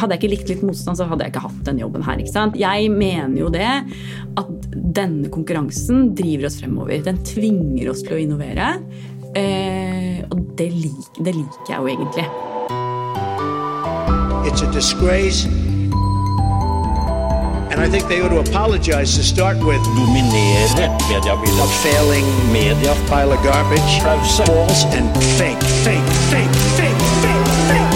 Hadde jeg ikke likt litt motstand, så hadde jeg ikke hatt den jobben her. ikke sant? Jeg mener jo det at denne konkurransen driver oss fremover. Den tvinger oss til å innovere. Eh, og det, lik, det liker jeg jo egentlig. It's a disgrace. And I think they ought to apologize to start with dominere mediebildet. a failing Media pile of garbage, false and fake, fake, fake, fake, fake, fake.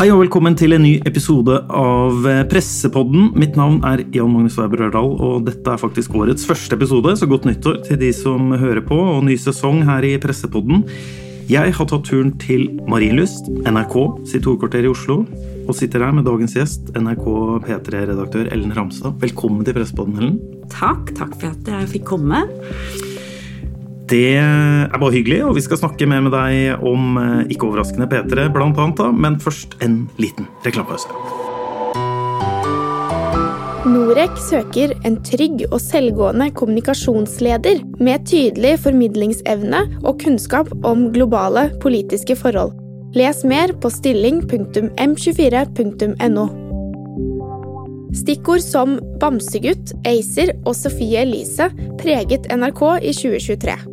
Hei og velkommen til en ny episode av eh, Pressepodden. Mitt navn er Jan Magnus Weiber Ørdal, og dette er faktisk årets første episode, så godt nyttår til de som hører på, og ny sesong her i Pressepodden. Jeg har tatt turen til Marienlyst, NRK sitt hovedkvarter i Oslo, og sitter her med dagens gjest, NRK P3-redaktør Ellen Ramstad. Velkommen til Pressepodden, Ellen. Takk, takk for at jeg fikk komme. Det er bare hyggelig, og vi skal snakke mer med deg om eh, ikke overraskende P3, blant annet, da, men først en liten reklamepause. Norek søker en trygg og selvgående kommunikasjonsleder med tydelig formidlingsevne og kunnskap om globale politiske forhold. Les mer på stilling.m24.no. Stikkord som Bamsegutt, Acer og Sofie Elise preget NRK i 2023.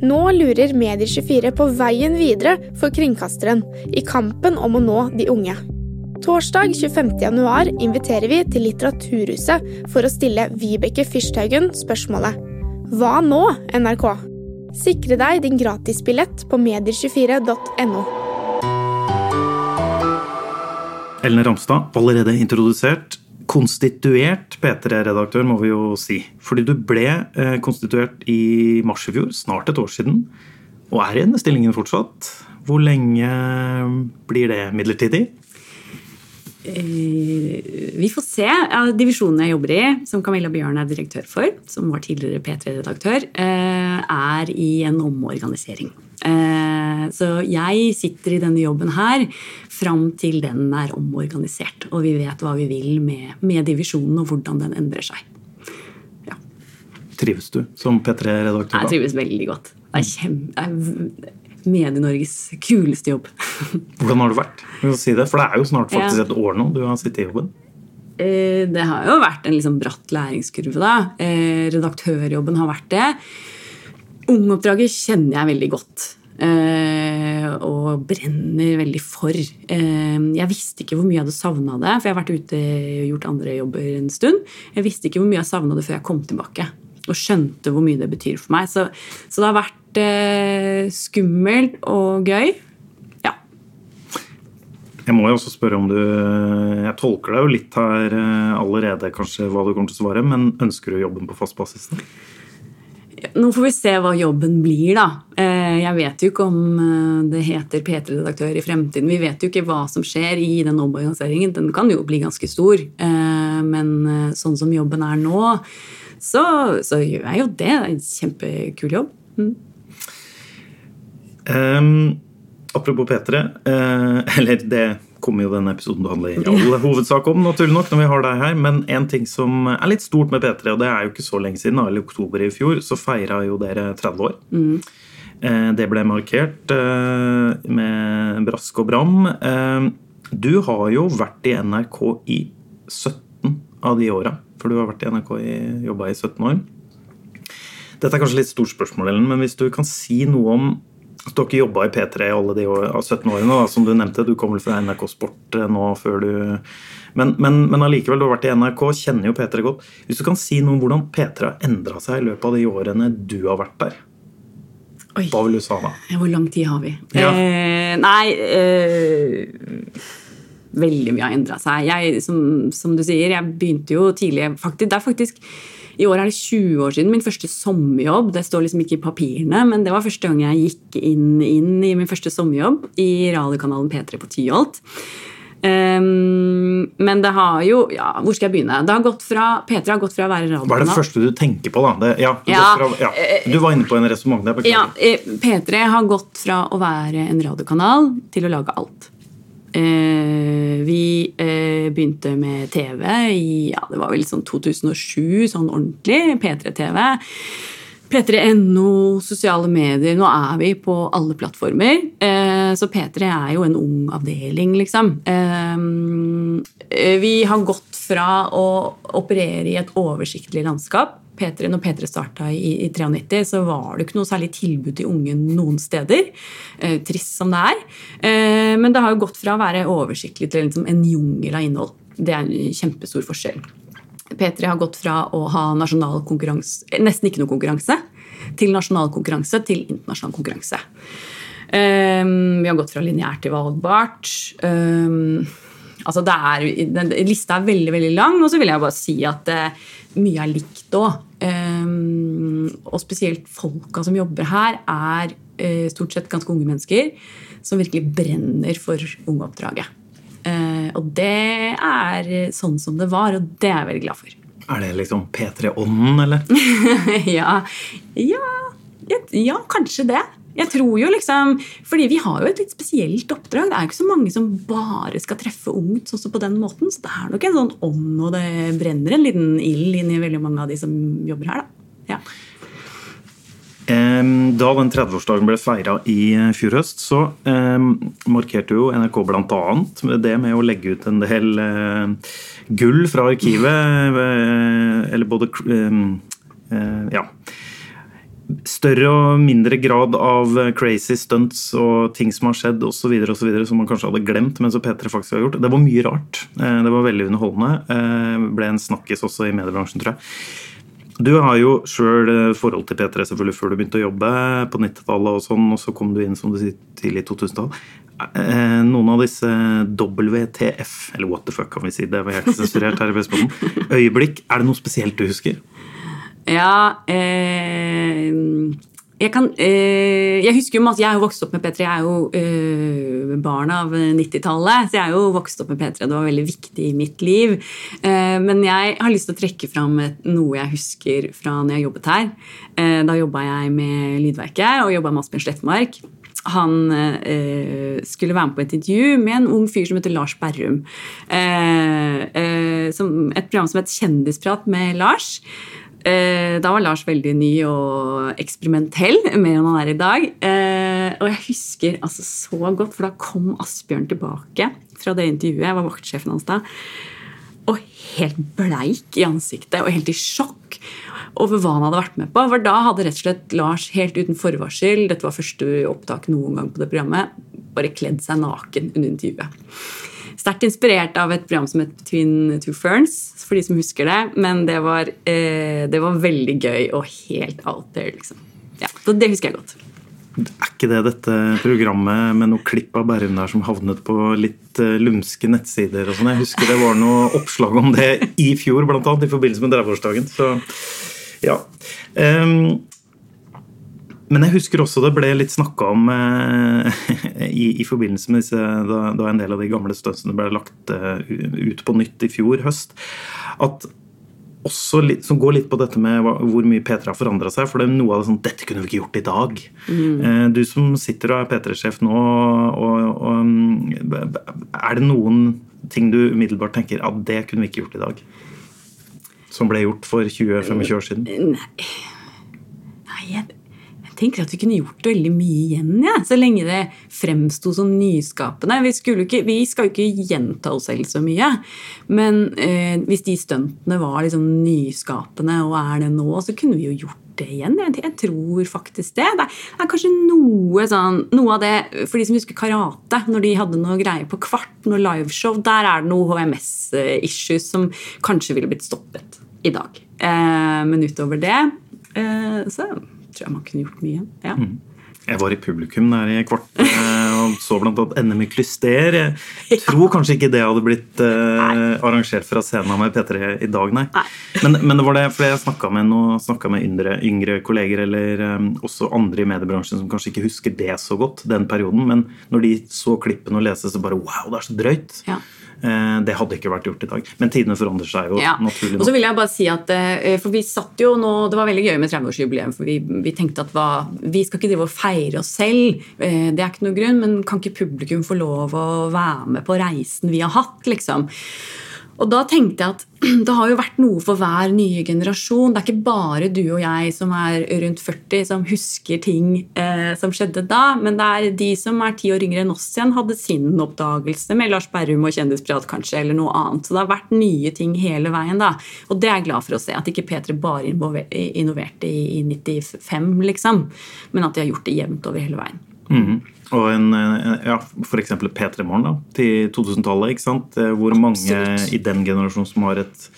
Nå lurer Medier24 på veien videre for kringkasteren i kampen om å nå de unge. Torsdag 25.1 inviterer vi til Litteraturhuset for å stille Vibeke Fyrsthaugen spørsmålet Hva nå, NRK? Sikre deg din gratisbillett på medier24.no. Ellen Ramstad, allerede introdusert. Konstituert P3-redaktør, må vi jo si. Fordi du ble eh, konstituert i mars i fjor, snart et år siden, og er i denne stillingen fortsatt. Hvor lenge blir det midlertidig? Eh, vi får se. Divisjonen jeg jobber i, som Camilla Bjørn er direktør for, som var tidligere P3-redaktør, eh, er i en omorganisering. Eh, Så jeg sitter i denne jobben her fram til den er omorganisert. Og vi vet hva vi vil med, med divisjonen og hvordan den endrer seg. Ja, Trives du som P3-redaktør? jeg trives veldig godt. Det er kjempe... Medie-Norges kuleste jobb. Hvordan har det vært? Si det, For det er jo snart faktisk et år nå du har sittet i jobben. Eh, Det har jo vært en liksom bratt læringskurve, da. Eh, Redaktørjobben har vært det. Ungoppdraget kjenner jeg veldig godt. Eh, Og brenner veldig for. Eh, Jeg visste ikke hvor mye jeg hadde savna det, for jeg har vært ute og gjort andre jobber en stund. Jeg visste ikke hvor mye jeg savna det før jeg kom tilbake og skjønte hvor mye det betyr for meg. Så, så det har vært eh, skummelt og gøy. Ja. Jeg må jo også spørre om du Jeg tolker deg jo litt her eh, allerede, kanskje, hva du kommer til å svare, men ønsker du jobben på fast basis? Nå får vi se hva jobben blir, da. Eh, Jeg vet jo ikke om eh, det heter P3-redaktør i fremtiden. Vi vet jo ikke hva som skjer i den omorganiseringen. Den kan jo bli ganske stor. Eh, Men sånn som jobben er nå, så, så gjør jeg jo det. Det er en kjempekul jobb. Mm. Um, apropos P3, uh, eller det kommer jo denne episoden til å handle i all hovedsak om, naturlig nok, når vi har deg her, men en ting som er litt stort med P3, og det er jo ikke så lenge siden, eller i oktober i fjor, så feira jo dere 30 år. Eh, det ble markert eh, med brask og bram. Eh, du har jo vært i NRK i 17 av de åra, for du har vært i NRK i, jobba i 17 år. Dette er kanskje litt stort spørsmål, Ellen, men hvis du kan si noe om at ikke jobba i P3 i alle de år, 17 årene, da, som du nevnte. Du kom vel fra NRK Sport eh, nå før du Men, men, men allikevel, du har vært i NRK, kjenner jo P3 godt. Hvis du kan si noe om hvordan P3 har endra seg i løpet av de årene du har vært der, Oi. svare? da? Hvor lang tid har vi? Ja. Eh, nei eh, Veldig mye har endra seg. Jeg, som, som du sier, jeg begynte jo tidlig faktisk, faktisk i år er det 20 år siden min første sommerjobb. Det står liksom ikke i papirene, men det var første gang jeg gikk inn, inn i min første sommerjobb i radiokanalen P3 på Tyholt. Um, men det har jo ja, Hvor skal jeg begynne? Det har gått fra, P3 har gått fra å være Hva er det radiokanal første du tenker på, da? Det, ja, du, Ja, fra, ja. du var inne på en resonnement der. Ja, Beklager. eh, P3 har gått fra å være en radiokanal til å lage alt. Uh, vi uh, begynte med TV i ja, det var vel sånn 2007, sånn ordentlig. P3-TV. P3.no, sosiale medier. Nå er vi på alle plattformer. Eh, Eh, Så P3 er jo en ung avdeling, liksom. Eh, Vi har gått fra å operere i et oversiktlig landskap. P3, når P3 starta i, i 93, så var det ikke noe særlig tilbud til unge noen steder. Eh, trist som det er. Eh, men det har jo gått fra å være oversiktlig til liksom en jungel av innhold. Det er en kjempestor forskjell. P3 har gått fra å ha nasjonal konkurranse, eh, nesten ikke noe konkurranse, til nasjonal konkurranse til internasjonal konkurranse. Um, vi har gått fra lineært til valgbart. Um, altså er, den, lista er veldig veldig lang, og så vil jeg bare si at uh, mye er likt òg. Um, og spesielt folka som jobber her, er uh, stort sett ganske unge mennesker som virkelig brenner for ungeoppdraget. Uh, og det er sånn som det var, og det er jeg veldig glad for. Er det liksom P3-ånden, eller? ja, ja, ja, kanskje det. Jeg tror jo liksom, fordi Vi har jo et litt spesielt oppdrag. Det er jo ikke så mange som bare skal treffe ungt også på den måten. Så det er nok en sånn ånd, og det brenner en liten ild inni veldig mange av de som jobber her. da. Ja. Da den 30-årsdagen ble feira i eh, fjor høst, så markerte jo NRK bl.a. det med å legge ut en del eh, gull fra arkivet. eh, eller både Ja. Større og mindre grad av crazy stunts og ting som har skjedd osv. som man kanskje hadde glemt, men som P3 faktisk har gjort. Det var mye rart. Det var veldig underholdende. Ble en snakkis også i mediebransjen, tror jeg. Du har jo sjøl forhold til P3 selvfølgelig før du begynte å jobbe på 90-tallet, og sånn, og så kom du inn som du sier, tidlig 2000-tall. Eh, Noen av disse WTF, eller what the fuck kan vi si, det var helt sensurert her i Vestpotten. Øyeblikk, er det noe spesielt du husker? Ja eh, jeg, kan, eh, jeg husker jo masse, jeg er jo vokst opp med P3. Jeg er jo eh, barn av 90-tallet, så jeg er jo vokst opp med P3. Det var veldig viktig i mitt liv. Eh, men jeg har lyst til å trekke fram noe jeg husker fra når jeg jobbet her. Eh, da jobba jeg med Lydverket og jobba med Asbjørn Slettmark. Han eh, skulle være med på et intervju med en ung fyr som heter Lars Berrum. Eh, eh, et program som het Kjendisprat med Lars. Eh, da var Lars veldig ny og eksperimentell, mer enn han er i dag. Eh, og jeg husker altså så godt, for da kom Asbjørn tilbake fra det intervjuet. Jeg var vaktsjefen hans da. Og helt bleik i ansiktet og helt i sjokk over hva han hadde vært med på. For da hadde rett og slett Lars helt uten forvarsel, dette var første opptak noen gang på det programmet, bare kledd seg naken under intervjuet. Sterkt inspirert av et program som het Between Two Ferns, for de som husker det. Men det var, eh, det var veldig gøy og helt out there, liksom. Ja, så det husker jeg godt. Er ikke det dette programmet med noe klipp av Bærum der som havnet på litt eh, lumske nettsider og sånn? Jeg husker det var noe oppslag om det i fjor, blant annet, i forbindelse med 30-årsdagen. Så ja. Ehm, men jeg husker også det ble litt snakka om eh, i, i forbindelse med disse, da, da en del av de gamle stuntsene ble lagt uh, ut på nytt i fjor høst, at også litt, som går litt på dette med hva, hvor mye P3 har forandra seg. For det er noe av det sånn Dette kunne vi ikke gjort i dag. Eh, du som sitter og er P3-sjef nå, og, og, mm, er det noen ting du umiddelbart tenker at det kunne vi ikke gjort i dag? Som ble gjort for 20-25 år siden? Nei, Nei jeg tenker at vi kunne gjort veldig mye igjen, ja, så lenge det fremsto som nyskapende. Vi, ikke, vi skal jo ikke gjenta oss selv så mye. Men eh, hvis de stuntene var liksom nyskapende og er det nå, så kunne vi jo gjort det igjen. Jeg, jeg tror faktisk det. Det er, det er kanskje noe sånn Noe av det For de som husker karate, når de hadde noe greier på Kvart, noe liveshow, der er det noe HMS-issues som kanskje ville blitt stoppet i dag. Eh, men utover det eh, så tror jeg man kunne gjort mye. Ja. Jeg var i publikum der i kvart eh, og så annet NM i klyster. Jeg tror kanskje ikke det hadde blitt uh, arrangert fra scenen med P3 i dag, nei. Nei. Men, men det var det, for jeg snakka med, noe- med yngre, yngre kolleger eller um, også andre i mediebransjen som kanskje ikke husker det så godt, den perioden. Men når de så klippen og leste, så bare wow, det er så drøyt. Ja. Eh, det hadde ikke vært gjort i dag. Men tidene forandrer seg jo Ja. naturlig Og så vil jeg bare si at eh, For vi satt jo nå Det var veldig gøy med 30-årsjubileum, for vi, vi tenkte at hva, vi skal ikke drive og feire oss selv. eh, Det er ikke noe grunn, men kan ikke publikum få lov å være med på reisen vi har hatt, liksom? Og da tenkte jeg at det har jo vært noe for hver nye generasjon. Det er ikke bare du og jeg som er rundt 40 som husker ting eh, som skjedde da, men det er de som er ti år yngre enn oss igjen, hadde sin oppdagelse med Lars Berrum og Kjendisprat kanskje, eller noe annet. Så det har vært nye ting hele veien. da. Og det er jeg glad for å se. At ikke P3 bare innoverte i, i 95, liksom, men at de har gjort det jevnt over hele veien. Mhm. Og en, eh, ja, eksempel P3 Morgen til 2000-tallet, ikke sant? Eh, hvor mange Absolutt. i den generasjonen som har et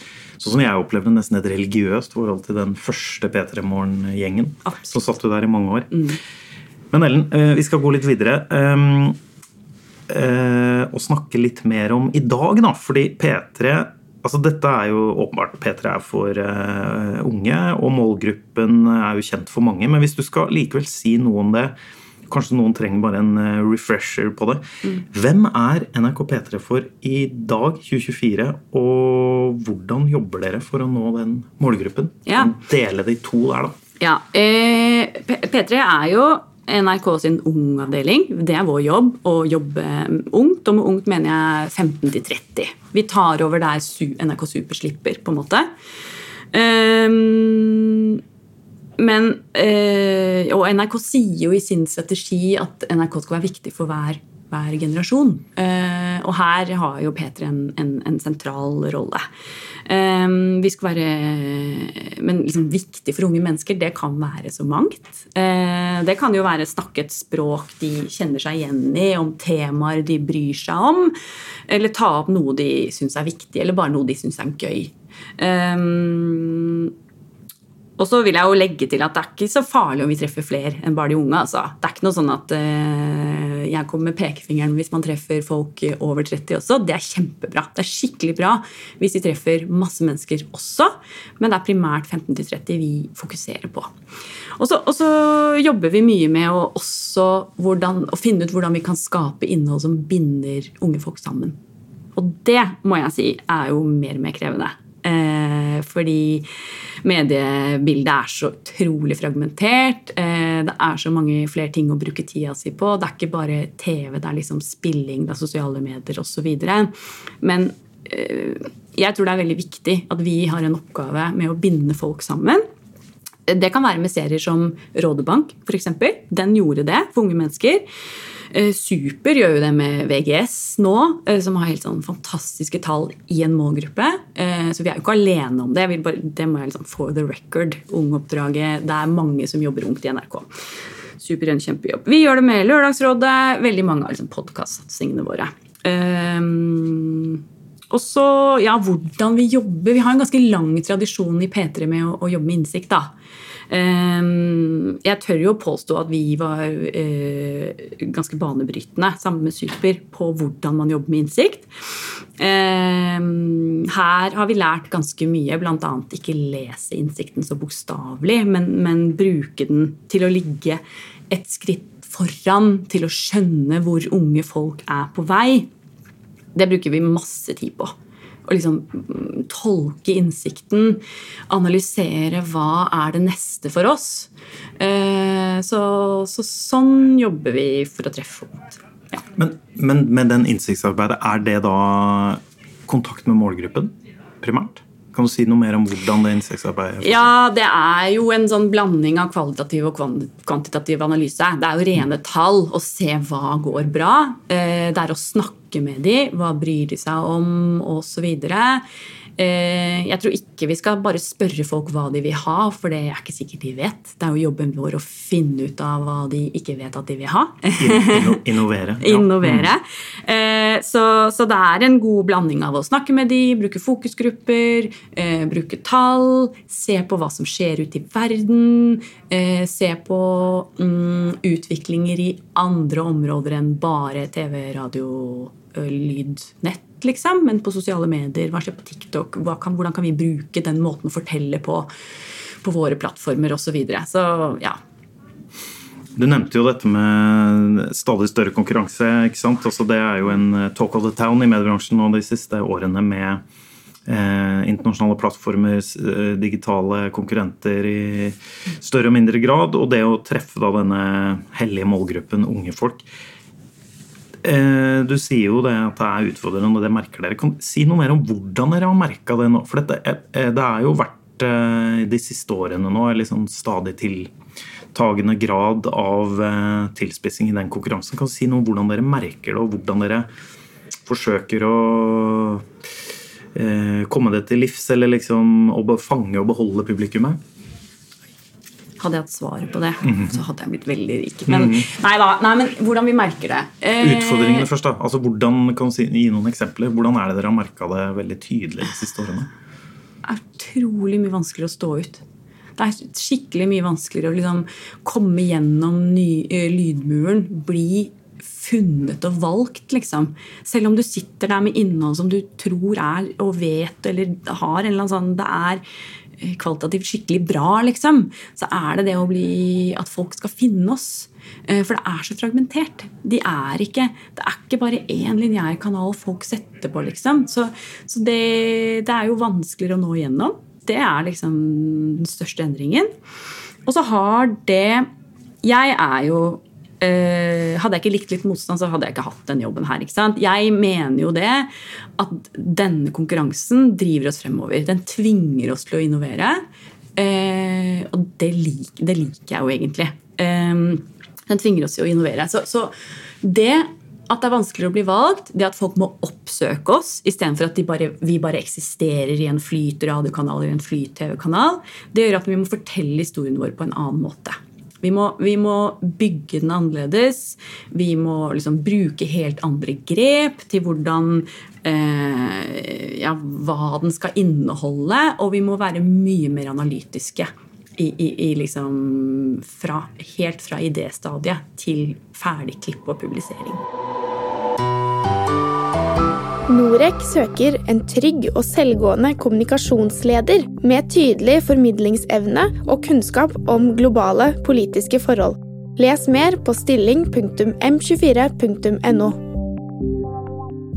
Sånn som jeg opplevde nesten et religiøst forhold til den første P3 Morgen-gjengen. Som satt du der i mange år. Men Ellen, eh, vi skal gå litt videre. og snakke litt mer om i dag, da. Fordi P3 Altså Dette er jo åpenbart P3 er for uh, unge, og målgruppen er jo kjent for mange. Men hvis du skal likevel si noe om det, kanskje noen trenger bare en eh, refresher på det. Hvem er NRK P3 for i dag, 2024, og hvordan jobber dere for å nå den målgruppen? Ja. Dele de to der, da. Ja, eh, P- P3 er jo NRK sin ungavdeling. Det er vår jobb å jobbe ungt. Og med ungt mener jeg 15 til 30. Vi tar over der NRK Super slipper, på en måte. Ehm, men eh, Og NRK sier jo i sin strategi at NRK skal være viktig for hver, hver generasjon. Eh, og her har jo P3 en, en, en sentral rolle. Eh, vi skal være Men liksom viktig for unge mennesker, det kan være så mangt. Det kan jo være snakket språk de kjenner seg igjen i, om temaer de bryr seg om. Eller ta opp noe de syns er viktig, eller bare noe de syns er gøy. Eh, og så vil jeg jo legge til at det er ikke så farlig om vi treffer flere enn bare de unge. Altså. Det er ikke noe sånn at eh, jeg kommer med pekefingeren hvis man treffer folk over 30 også. Det er kjempebra. Det er skikkelig bra hvis vi treffer masse mennesker også. Men det er primært 15-30 vi fokuserer på. Og så, jobber vi mye med å, hvordan, å finne ut hvordan vi kan skape innhold som binder unge folk sammen. Og det må jeg si er jo mer og mer krevende. Eh, fordi mediebildet er så utrolig fragmentert. Eh, det er så mange flere ting å bruke tida si på. Det er ikke bare TV, det er liksom spilling, det er sosiale medier osv. Men eh, jeg tror det er veldig viktig at vi har en oppgave med å binde folk sammen. Det kan være med serier som Rådebank, f.eks. Den gjorde det for unge mennesker. Eh, Super gjør jo det med VGS nå, eh, som har helt sånn fantastiske tall i en målgruppe. Eh, Så vi er jo ikke alene om det. Bare, det må jeg liksom for the record. Ungoppdraget. Det er mange som jobber ungt i NRK. Super en kjempejobb. Vi gjør det med Lørdagsrådet. Veldig mange av liksom podkastsatsingene våre. Um, og så, ja, hvordan vi jobber. Vi har en ganske lang tradisjon i P3 med å, å jobbe med innsikt. da. Ehm, jeg tør jo påstå at vi var eh, ganske banebrytende sammen med Super på hvordan man jobber med innsikt. Ehm, her har vi lært ganske mye, bl.a. ikke lese innsikten så bokstavelig, men, men bruke den til å ligge et skritt foran, til å skjønne hvor unge folk er på vei. Det bruker vi masse tid på. Å liksom mm, tolke innsikten, analysere hva er det neste for oss. Eh, så, så sånn jobber vi for å treffe henne. Ja. Men, men med den innsiktsarbeidet, er det da kontakt med målgruppen primært? Kan du si noe mer om hvordan det innsiktsarbeidet ja, det er jo en sånn blanding av kvalitativ og kvantitativ analyse. Det er jo rene tall å se hva går bra. Eh, Det er å snakke med dem, hva bryr de seg om, osv. Jeg tror ikke vi skal bare spørre folk hva de vil ha, for det er ikke sikkert de vet. Det er jo jobben vår å finne ut av hva de ikke vet at de vil ha. Inno, innovere. ja. Innovere. Eh, Så, så det er en god blanding av å snakke med de, bruke fokusgrupper, eh, bruke tall, se på hva som skjer ute i verden, eh, se på mm, utviklinger i andre områder enn bare TV, radio, ø, lyd, nett, liksom, men på sosiale medier, hva skjer på TikTok, kan, hvordan kan vi bruke den måten å fortelle på på våre plattformer osv. Så, videre. så ja. Du nevnte jo dette med stadig større konkurranse. ikke sant? Altså, det er jo en eh, talk of the town i mediebransjen nå de siste årene med eh, internasjonale plattformer, eh, digitale konkurrenter i større og mindre grad, og det å treffe da denne hellige målgruppen unge folk. Eh, Du sier jo det at det er utfordrende, og det merker dere. Kan si noe mer om hvordan dere har merka det nå? For dette, er- eh, det er jo vært eh, de siste årene nå en liksom stadig tiltagende grad av eh, tilspissing i den konkurransen. Kan du si noe om hvordan dere merker det, og hvordan dere forsøker å eh, komme det til livs, eller liksom å fange og beholde publikummet? Hadde jeg hatt svaret på det, så hadde jeg blitt veldig rik. Men, nei, da, nei, men hvordan vi merker det Eh, Utfordringene først. da. Altså, hvordan, kan du si, Gi noen eksempler. Hvordan er det dere har merka det veldig tydelig de siste årene? Det er utrolig mye vanskeligere å stå ut. Det er skikkelig mye vanskeligere å liksom komme gjennom ny, eh, lydmuren. Bli funnet og valgt, liksom. Selv om du sitter der med innhold som du tror er og vet eller har en eller sånn Det er kvalitativt skikkelig bra, liksom. Så er det det å bli At folk skal finne oss. Eh, For det er så fragmentert. De er ikke, det er ikke bare én lineær kanal folk setter på, liksom. Så, så det, det er jo vanskeligere å nå igjennom. Det er liksom den største endringen. Og så har det Jeg er jo Hadde jeg ikke likt litt motstand, så hadde jeg ikke hatt den jobben her. Jeg mener jo det at denne konkurransen driver oss fremover. Den tvinger oss til å innovere. Eh, og det, lik, det liker jeg jo egentlig. Eh, den tvinger oss til å innovere. Så, så det at det er vanskeligere å bli valgt, det at folk må oppsøke oss istedenfor at bare, vi bare eksisterer i en flyt-radiokanal eller en flyt-TV-kanal, det gjør at vi må fortelle historien vår på en annen måte. Vi må, vi må bygge den annerledes. Vi må liksom bruke helt andre grep til hvordan eh, ja, Hva den skal inneholde. Og vi må være mye mer analytiske. I, i, i liksom fra, helt fra idéstadiet til ferdig klipp og publisering. Norec søker en trygg og selvgående kommunikasjonsleder med tydelig formidlingsevne og kunnskap om globale politiske forhold. Les mer på stilling.m24.no.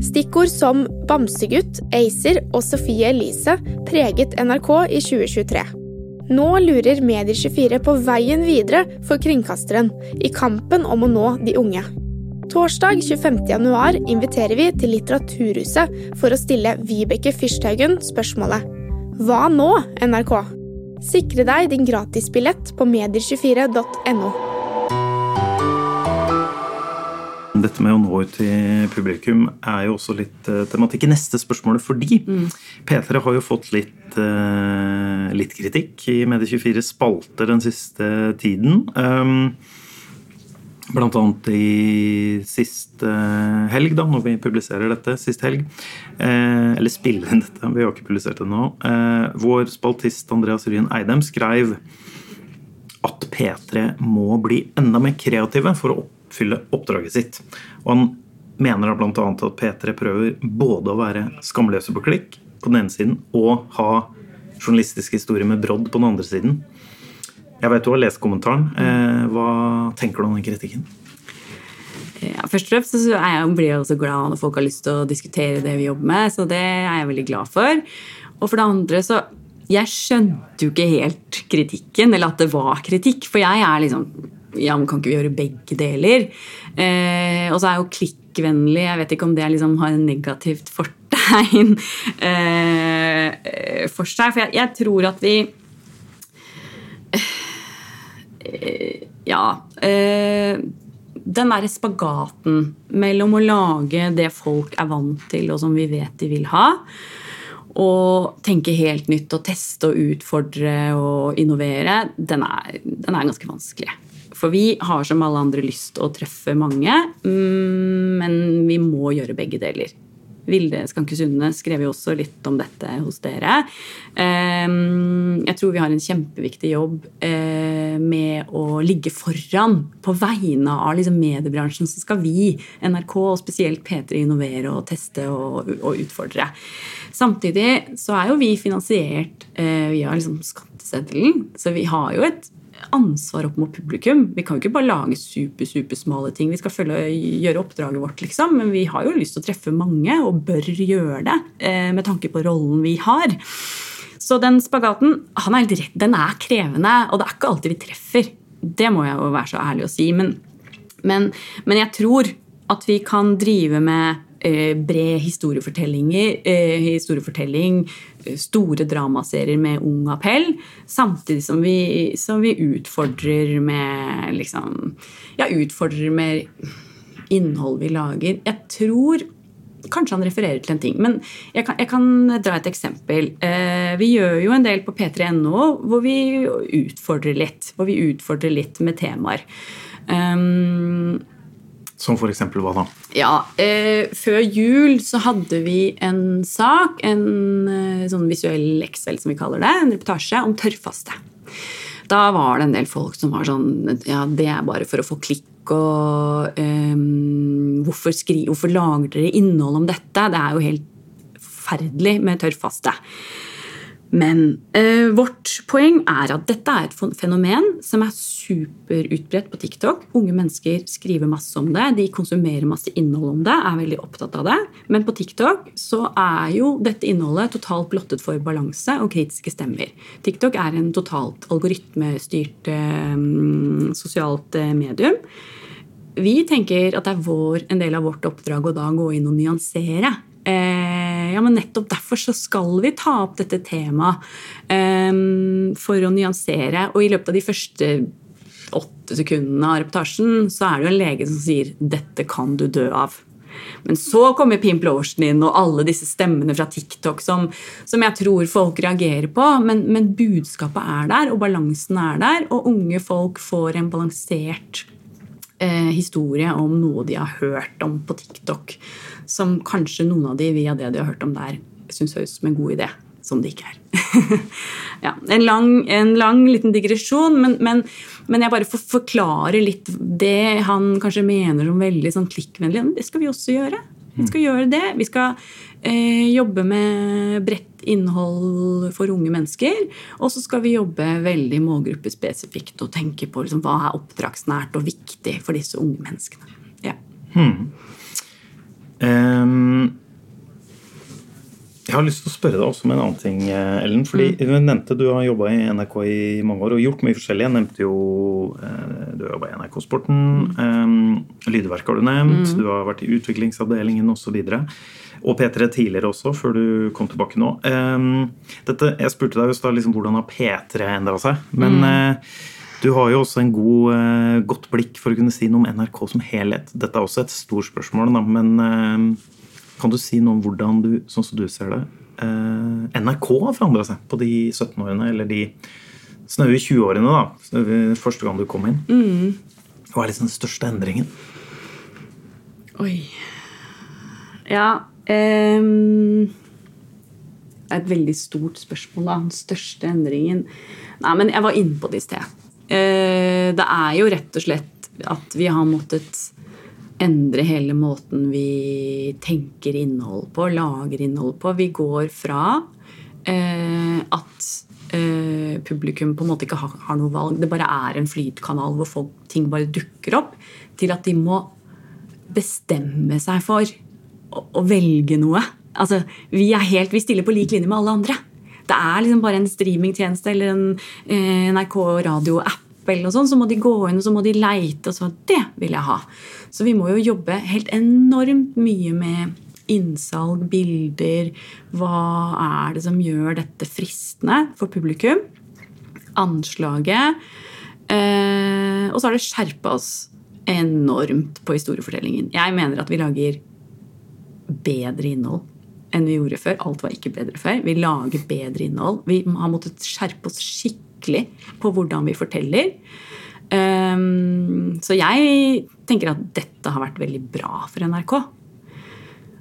Stikkord som Bamsegutt, Acer og Sofie Elise preget NRK i 2023. Nå lurer Medier24 på veien videre for kringkasteren i kampen om å nå de unge. Torsdag 25.1 inviterer vi til Litteraturhuset for å stille Vibeke Fyrsthaugen spørsmålet Hva nå, NRK? Sikre deg din gratisbillett på medier24.no. Dette med å nå ut til publikum er jo også litt uh, tematikk i neste spørsmål. Fordi P3 har jo fått litt, uh, litt kritikk i Medie24 spalter den siste tiden. Um, Blant annet i sist helg, da, når vi publiserer dette. Sist helg. Eh, eller spiller inn dette, vi har ikke publisert det nå. Eh, vår spaltist Andreas Ryen Eidem skrev at P3 må bli enda mer kreative for å oppfylle oppdraget sitt. Og han mener da bl.a. at P3 prøver både å være skamløse på klikk på den ene siden og ha journalistisk historie med brodd på den andre siden. Jeg vet du har lest kommentaren. Eh, hva tenker du om den kritikken? Ja, først og fremst så jeg, blir jeg også glad når folk har lyst til å diskutere det vi jobber med. Så det er jeg veldig glad for. Og for det andre så Jeg skjønte jo ikke helt kritikken, eller at det var kritikk. For jeg er liksom Ja, men kan ikke vi gjøre begge deler? Eh, og så er jo klikkvennlig. Jeg vet ikke om det liksom har en negativt fortegn eh, for seg. For jeg, jeg tror at vi eh, Ja. Eh, den derre spagaten mellom å lage det folk er vant til, og som vi vet de vil ha, og tenke helt nytt og teste og utfordre og innovere, den er, den er ganske vanskelig. For vi har som alle andre lyst til å treffe mange, mm, men vi må gjøre begge deler. Vilde Skanke Sunde skrev jo også litt om dette hos dere. Ehm, Jeg tror vi har en kjempeviktig jobb eh, med å ligge foran på vegne av liksom mediebransjen. Så skal vi, NRK og spesielt P3, innovere og teste og, og utfordre. Samtidig så er jo vi finansiert eh, via liksom skatteseddelen, så vi har jo et ansvar opp mot publikum. Vi kan jo ikke bare lage super, supersmale ting. Vi skal følge, gjøre oppdraget vårt, liksom. Men vi har jo lyst til å treffe mange, og bør gjøre det eh, med tanke på rollen vi har. Så den spagaten er den er krevende, og det er ikke alltid vi treffer. Det må jeg jo være så ærlig å si. Men, men, men jeg tror At vi kan drive med bred historiefortellinger, eh, historiefortelling, eh, store dramaserier med ung appell, samtidig som vi, som vi utfordrer med liksom Ja, utfordrer med innhold vi lager. Jeg tror Kanskje han refererer til en ting, men jeg kan, jeg kan dra et eksempel. Eh, vi gjør jo en del på p3.no hvor vi utfordrer litt. Hvor vi utfordrer litt med temaer. Um, Som eksempel hva da? ja, eh, før jul så hadde vi en sak, en eh, sånn visuell Excel som vi kaller det, en reportasje om tørrfaste. Da var det en del folk som var sånn Ja, det er bare for å få klikk, og eh, hvorfor, skri, hvorfor lager dere innhold om dette? Det er jo helt forferdelig med tørrfaste. Men eh, vårt poeng er at dette er et fenomen som er superutbredt på TikTok. Unge mennesker skriver masse om det, de konsumerer masse innhold om det, er veldig opptatt av det. Men på TikTok så er jo dette innholdet totalt blottet for balanse og kritiske stemmer. TikTok er en totalt algoritmestyrt eh, sosialt eh, medium. Vi tenker at det er vår, en del av vårt oppdrag å da gå inn og nyansere. Eh, ja, men Nettopp derfor så skal vi ta opp dette temaet eh, for å nyansere. Og i løpet av de første åtte sekundene av reportasjen så er det jo en lege som sier 'dette kan du dø av'. Men så kommer Pimp Lotion inn og alle disse stemmene fra TikTok som, som jeg tror folk reagerer på. Men, men budskapet er der, og balansen er der, og unge folk får en balansert eh, historie om noe de har hørt om på TikTok, som kanskje noen av de via det de har hørt om der, syns høres som en god idé. Som det ikke er. ja, en, lang, en lang liten digresjon, men, men, men jeg bare får forklare litt det han kanskje mener som veldig sånn klikkvennlig. Men Det skal vi også gjøre. Vi skal gjøre det. Vi skal eh, jobbe med bredt innhold for unge mennesker. Og så skal vi jobbe veldig målgruppespesifikt og tenke på liksom, hva er oppdragsnært og viktig for disse unge menneskene. Ja. Ehm, jeg har lyst til å spørre deg også om en annen ting, eh, Ellen. fordi Du nevnte du har jobba i NRK i mange år og gjort mye forskjellig. Jeg nevnte jo eh, Du har jobba i NRK Sporten. Um, Lydverket har du nevnt. Du har vært i utviklingsavdelingen osv. Og, og P3 tidligere også, før du kom tilbake nå. Um, dette, jeg spurte deg i stad liksom, hvordan har P3 endra seg. Men eh, du har jo også en god, eh, godt blikk for å kunne si noe om NRK som helhet. Dette er også et stort spørsmål, da, men eh, kan du si noe om hvordan du, sånn som du ser det, eh, NRK har forandra seg på de 17 årene, eller de snaue 20-årene, da, første gang du kom inn? Hva er liksom den største endringen? Oi. Ja um Det er et veldig stort spørsmål, da. Den største endringen Nei, men jeg var inne på det i sted. Eh, det er jo rett og slett at vi har måttet endre hele måten vi tenker innhold på, lager innhold på. Vi går fra eh, at eh, publikum på en måte ikke har, noe valg, det bare er en flytkanal hvor folk, ting bare dukker opp, til at de må bestemme seg for å, å velge noe. Altså, vi, helt, vi stiller på lik linje med alle andre. Det er liksom bare en streamingtjeneste eller en eh, NRK radioapp, eller noe sånt, så må de gå inn og så må de leite. og så Det vil jeg ha. Så vi må jo jobbe helt enormt mye med innsalg, bilder. Hva er det som gjør dette fristende for publikum? Anslaget. Eh, og så har det skjerpa oss enormt på historiefortellingen. Jeg mener at vi lager bedre innhold enn vi gjorde før. Alt var ikke bedre før. Vi lager bedre innhold. Vi har måttet skjerpe oss skikkelig på hvordan vi forteller. Um, så jeg tenker at dette har vært veldig bra for NRK.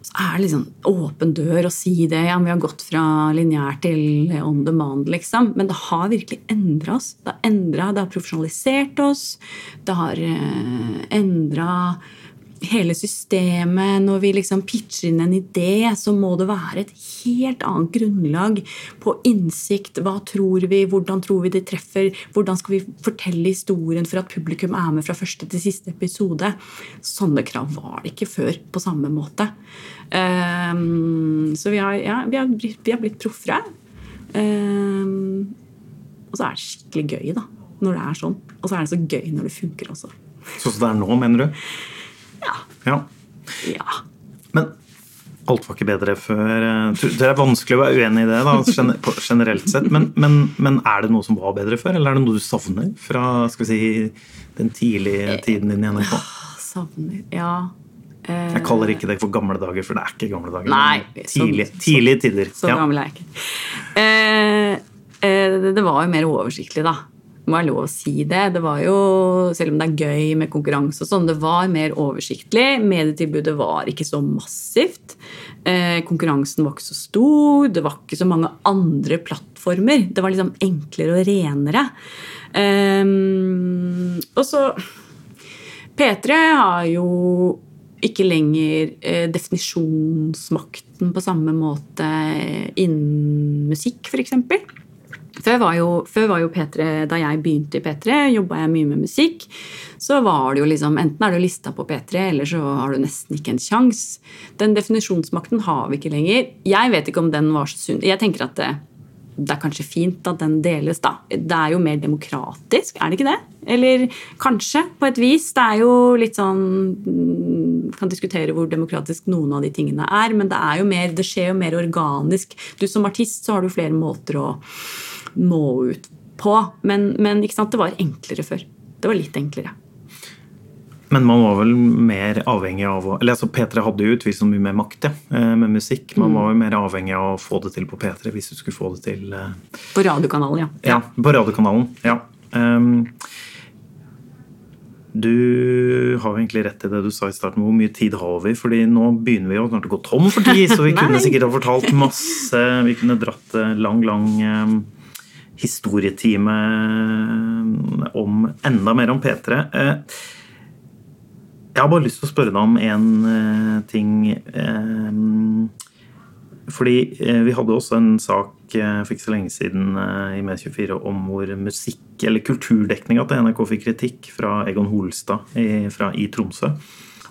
Så er det liksom åpen dør å si det. Ja, vi har gått fra lineær til on demand, liksom. Men det har virkelig endra oss. Det har, endret, det har profesjonalisert oss. Det har uh, endra hele systemet. Når vi liksom pitcher inn en idé, så må det være et helt annet grunnlag på innsikt. Hva tror vi? Hvordan tror vi det treffer? Hvordan skal vi fortelle historien for at publikum er med fra første til siste episode? Sånne krav var det ikke før på samme måte. Um, så vi har, ja, vi har, vi blitt proffere. Um, og så er det skikkelig gøy, da. Når det er sånn. Og så er det så gøy når det funker også. Sånn som det er nå, mener du? Ja. Ja. Ja. Men alt var ikke bedre før eh, Det er vanskelig å være uenig i det, da, generelt sett. Men, men, men er det noe som var bedre før, eller er det noe du savner fra si, den tidlige tiden din i NRK? Savner Ja. Eh, Jeg kaller ikke det for gamle dager, for det er ikke gamle dager. Nei, så- tidlige, tidlige tider. Så Ja. gammel er jeg ikke. Eh, eh, det- det var jo mer oversiktlig, da. Må jeg lov å si det. Det var jo, Selv om det er gøy med konkurranse og sånn, det var mer oversiktlig. Medietilbudet var ikke så massivt. Eh, konkurransen var ikke så stor. Det var ikke så mange andre plattformer. Det var liksom enklere og renere. Eh, og så P3 har jo ikke lenger eh, definisjonsmakten på samme måte innen musikk, f.eks. Før var, jo, før var jo P3, Da jeg begynte i P3, jobba jeg mye med musikk. Så var det jo liksom, Enten er du lista på P3, eller så har du nesten ikke en sjans. Den definisjonsmakten har vi ikke lenger. Jeg vet ikke om den var så sunn. Jeg tenker at det, det er kanskje fint at den deles, da. Det er jo mer demokratisk, er det ikke det? Eller kanskje, på et vis. Det er jo litt sånn mm, Kan diskutere hvor demokratisk noen av de tingene er, men det er jo mer, det skjer jo mer organisk. Du Som artist så har du flere måter å nå ut på, men, men det var enklere før. Det var litt enklere. Men man var vel mer avhengig av å Eller altså P3 hadde jo utvist mye mer makt ja, eh, med musikk. Man var jo mer avhengig av å få det til på P3 hvis du skulle få det til eh, På radiokanalen, ja. Ja, på radiokanalen. Ja. Um, du har jo egentlig rett i det du sa i starten. Hvor mye tid har vi? Fordi nå begynner vi jo snart å gå tom for tid, så vi kunne sikkert ha fortalt masse. Vi kunne dratt eh, lang, lang eh, historietime om enda mer om P3. Eh, jeg har bare lyst til å spørre deg om en eh, ting. eh, fordi eh, vi hadde også en sak eh, for ikke så lenge siden eh, i Med24 om hvor musikk- eller kulturdekninga til NRK fikk kritikk fra Egon Holstad i, fra, i Tromsø.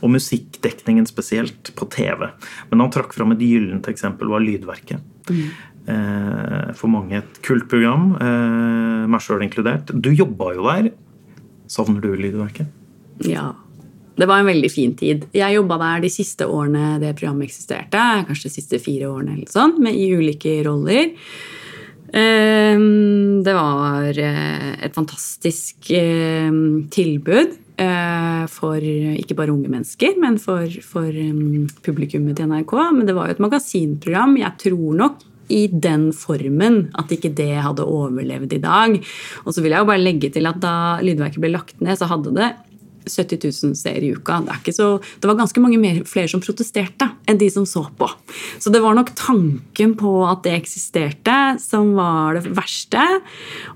Og musikkdekningen spesielt på TV. Men han trakk fram et gyllent eksempel, var Lydverket. Eh, for mange et kultprogram, eh, meg sjøl inkludert. Du jobba jo der. Savner du Lydverket? Ja. Det var en veldig fin tid. Jeg jobba der de siste årene det programmet eksisterte. Kanskje de siste fire årene eller sånn, med, i ulike roller. Ehm, Det var eh, et fantastisk eh, tilbud eh, for ikke bare unge mennesker, men for, for mm, publikummet til NRK. Men det var jo et magasinprogram. Jeg tror nok i den formen at ikke det hadde overlevd i dag. Og så vil jeg jo bare legge til at da Lydverket ble lagt ned, så hadde det 70 000 seere i uka. Det, så, det var ganske mange mer, flere som protesterte enn de som så på. Så det var nok tanken på at det eksisterte, som var det verste.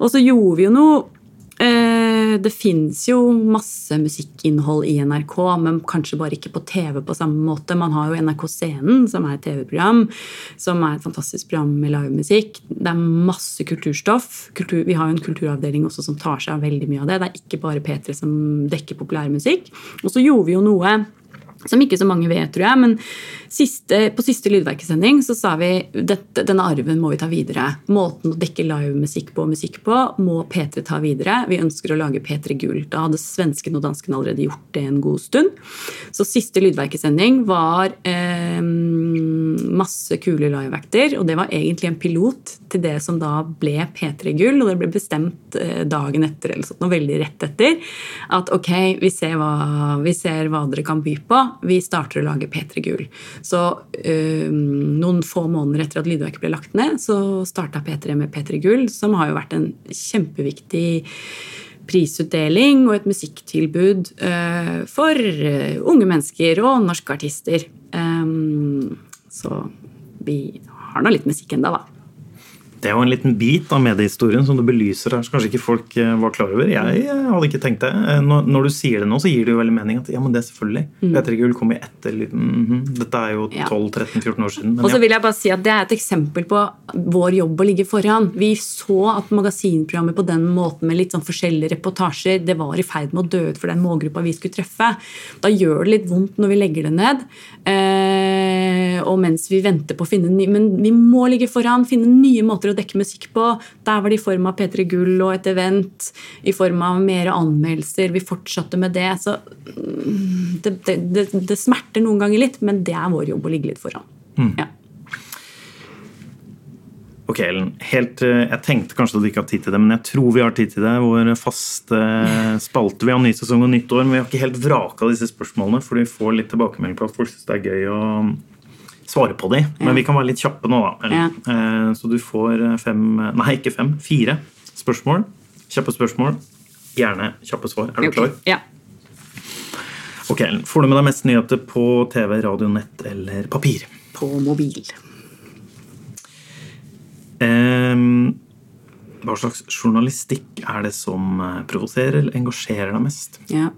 Og så gjorde vi jo noe Det fins jo masse musikkinnhold i NRK, men kanskje bare ikke på TV på samme måte. Man har jo NRK Scenen, som er et TV-program, som er et fantastisk program med livemusikk. Det er masse kulturstoff. Kultur, vi har jo en kulturavdeling også som tar seg av veldig mye av det. Det er ikke bare P3 som dekker populærmusikk. Og så gjorde vi jo noe som ikke så mange vet, tror jeg, men siste, på siste Lydverkesending så sa vi at denne arven må vi ta videre. Måten å dekke livemusikk på og musikk på må P3 ta videre. Vi ønsker å lage P3 Gull. Da hadde svenskene og danskene allerede gjort det en god stund. Så siste Lydverkesending var eh, masse kule liveacter, og det var egentlig en pilot til det som da ble P3 Gull, og det ble bestemt eh, dagen etter, eller sånn, veldig rett etter, at ok, vi ser, hva, vi ser hva dere kan by på, vi starter å lage P3 Gull. Så øh, noen få måneder etter at Lydverket ble lagt ned, så starta P3 med P3 Gull, som har jo vært en kjempeviktig prisutdeling og et musikktilbud øh, for eh, unge mennesker og norske artister. Um, så vi har nå litt musikk enda, da. Det er jo en liten bit av mediehistorien som du belyser her, som kanskje ikke folk eh, var klar over. Jeg eh, hadde ikke tenkt det. Eh, Når, du sier det nå, så gir det jo veldig mening at ja, men det er selvfølgelig. P3 Gull kom i etter mhm. Dette er jo Mm. 12-13-14 år siden. Og så ja. vil jeg bare si at Det er et eksempel på vår jobb å ligge foran. Vi så at magasinprogrammet på den måten med litt sånn forskjellige reportasjer det var i ferd med å dø ut for den målgruppa vi skulle treffe. Da gjør det litt vondt når vi legger det ned. Eh, og mens vi venter på å finne ny, Men vi må ligge foran, finne nye måter måter å dekke musikk på. Der var det i form av P3 Gull og et event, i form av mer anmeldelser. Vi fortsatte med det. Så mm, det, det, det, det smerter noen ganger litt, men det er vår jobb å ligge litt foran. Ja. Ok, Ellen. Helt, eh, jeg tenkte kanskje at du ikke har tid til det, men jeg tror vi har tid til det. Vår faste spalte. Vi har ny sesong og nytt år, men vi har ikke helt vraka disse spørsmålene, for vi får litt tilbakemelding på at folk syns det er gøy å svare på dem. Men vi kan være litt kjappe nå, da. Eh, Så du får fem Nei, ikke fem. Fire spørsmål. Kjappe spørsmål. Gjerne kjappe svar. Er du klar? Ja. Ok, Får du med deg mest nyheter på TV, radio, nett eller papir? På mobil. Hva slags journalistikk er det som eh, provoserer eller engasjerer deg mest? Ja.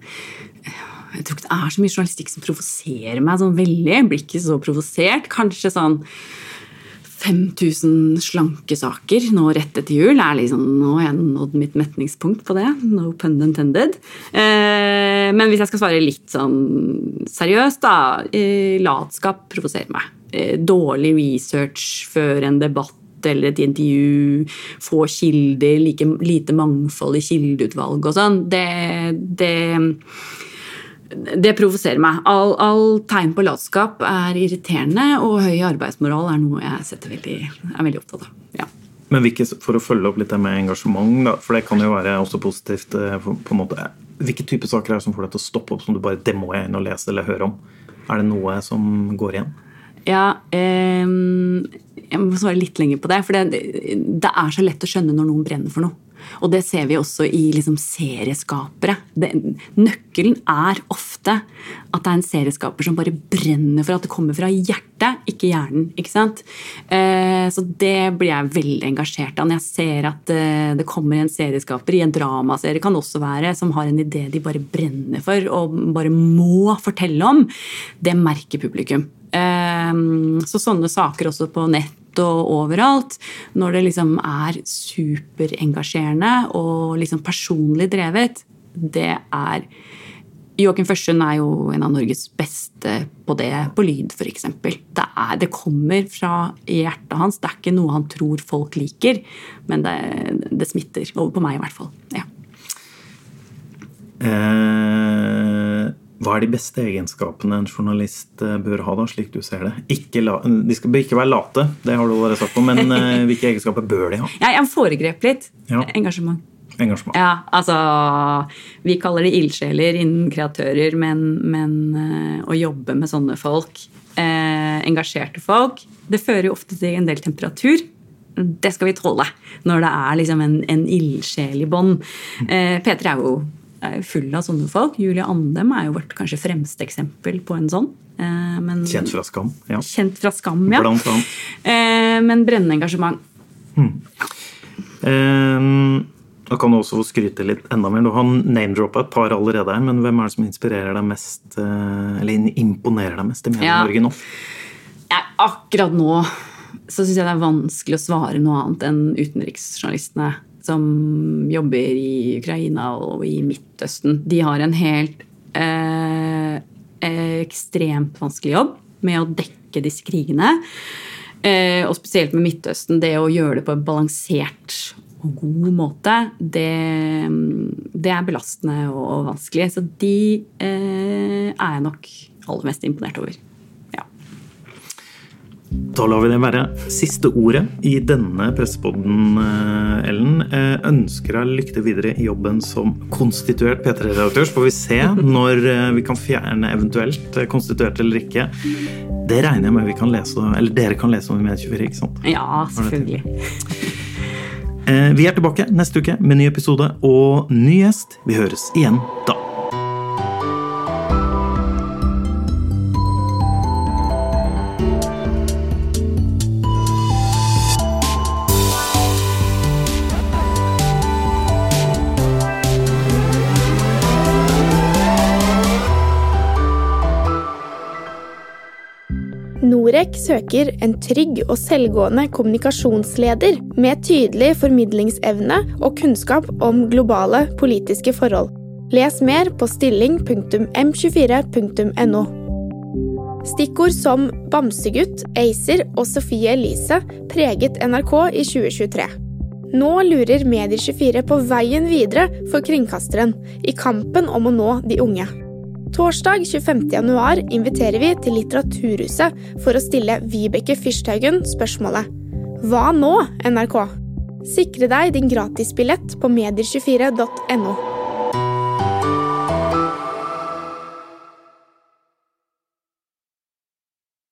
Jeg tror ikke det er så mye journalistikk som provoserer meg sånn veldig. Jeg blir ikke så provosert. Kanskje sånn 5000 slankesaker nå rett etter jul. Er liksom, nå har jeg nådd mitt metningspunkt på det. No pun intended. Eh, men hvis jeg skal svare litt sånn seriøst, da. Eh, latskap provoserer meg. Eh, dårlig research før en debatt eller et intervju, få kilder, like, lite mangfold i kildeutvalg og sånn, det, det det provoserer meg. All, all tegn på latskap er irriterende, og høy arbeidsmoral er noe jeg veldig, er veldig opptatt av. Ja. Men hvilke, for å følge opp litt det med engasjement, da, for det kan jo være også positivt eh, på på en måte, Hvilke typer saker er det som får deg til å stoppe opp som du bare Det må jeg inn og lese eller høre om? Er det noe som går igjen? Ja, eh, jeg må svare litt lenger på det. For det, det er så lett å skjønne når noen brenner for noe. Og det ser vi også i liksom serieskapere. Det, nøkkelen er ofte at det er en serieskaper som bare brenner for at det kommer fra hjertet, ikke hjernen. ikke sant? Eh, så det blir jeg veldig engasjert av når jeg ser at eh, det kommer en serieskaper i en dramaserie, kan også være, som har en idé de bare brenner for og bare må fortelle om. Det merker publikum. Eh, så sånne saker også på nett og overalt, når det liksom er superengasjerende og liksom personlig drevet, det er Joakim Førsund er jo en av Norges beste på det på lyd, f.eks. Det, det kommer fra hjertet hans. Det er ikke noe han tror folk liker, men det, det smitter. Over på meg, i hvert fall. Ja. Eh, hva er de beste egenskapene en journalist eh, bør ha, da, slik du ser det? Ikke la, de skal ikke være late, det har du allerede sagt på, men eh, hvilke egenskaper bør de ha? Jeg, jeg foregrep litt. Ja. Engasjement. Engasjement. Ja, altså Vi kaller det ildsjeler innen kreatører, men, men eh, å jobbe med sånne folk, eh, engasjerte folk, det fører jo ofte til en del temperatur. Det skal vi tåle når det er liksom en, en ildsjel i bånn. Eh, P3 er jo er jo full av sånne folk. Julie Andem er jo vårt kanskje fremste eksempel på en sånn. Eh, men, Kjent fra Skam. Ja. Kjent fra Skam, ja. Blant annet. Eh, men brennende engasjement. Eh, da kan du også få skryte litt enda mer. Du har name-droppa et par allerede her, men hvem er det som inspirerer deg mest, eller imponerer deg mest i Ja. Medie-Norge nå? Ja, akkurat nå så syns jeg det er vanskelig å svare noe annet enn utenriksjournalistene som jobber i Ukraina og i Midtøsten. De har en helt eh, ekstremt vanskelig jobb med å dekke disse krigene. Eh, og spesielt med Midtøsten, det å gjøre det på en balansert og god måte, det, det er belastende og vanskelig. Så de eh, er jeg nok aller mest imponert over. Da lar vi det være siste ordet i denne pressepodden, eh, Ellen. Eh, Ønsker deg lykke til videre i jobben som konstituert P3-redaktør. Så får vi se når eh, vi kan fjerne eventuelt konstituert eller ikke. Det regner jeg med vi kan lese, eller dere kan lese om i Medie24, ikke sant? Ja, selvfølgelig. Vi er tilbake neste uke med ny episode og ny gjest. Vi høres igjen da. Søker en trygg og selvgående kommunikasjonsleder med tydelig formidlingsevne og kunnskap om globale politiske forhold. Les mer på stilling.m24.no. Stikkord som Bamsegutt, ACER og Sofie Elise preget NRK i 2023. Nå lurer Medier24 på veien videre for kringkasteren i kampen om å nå de unge. Torsdag 25.1 inviterer vi til Litteraturhuset for å stille Vibeke Fyrsthaugen spørsmålet Hva nå, NRK? Sikre deg din gratisbillett på medier24.no.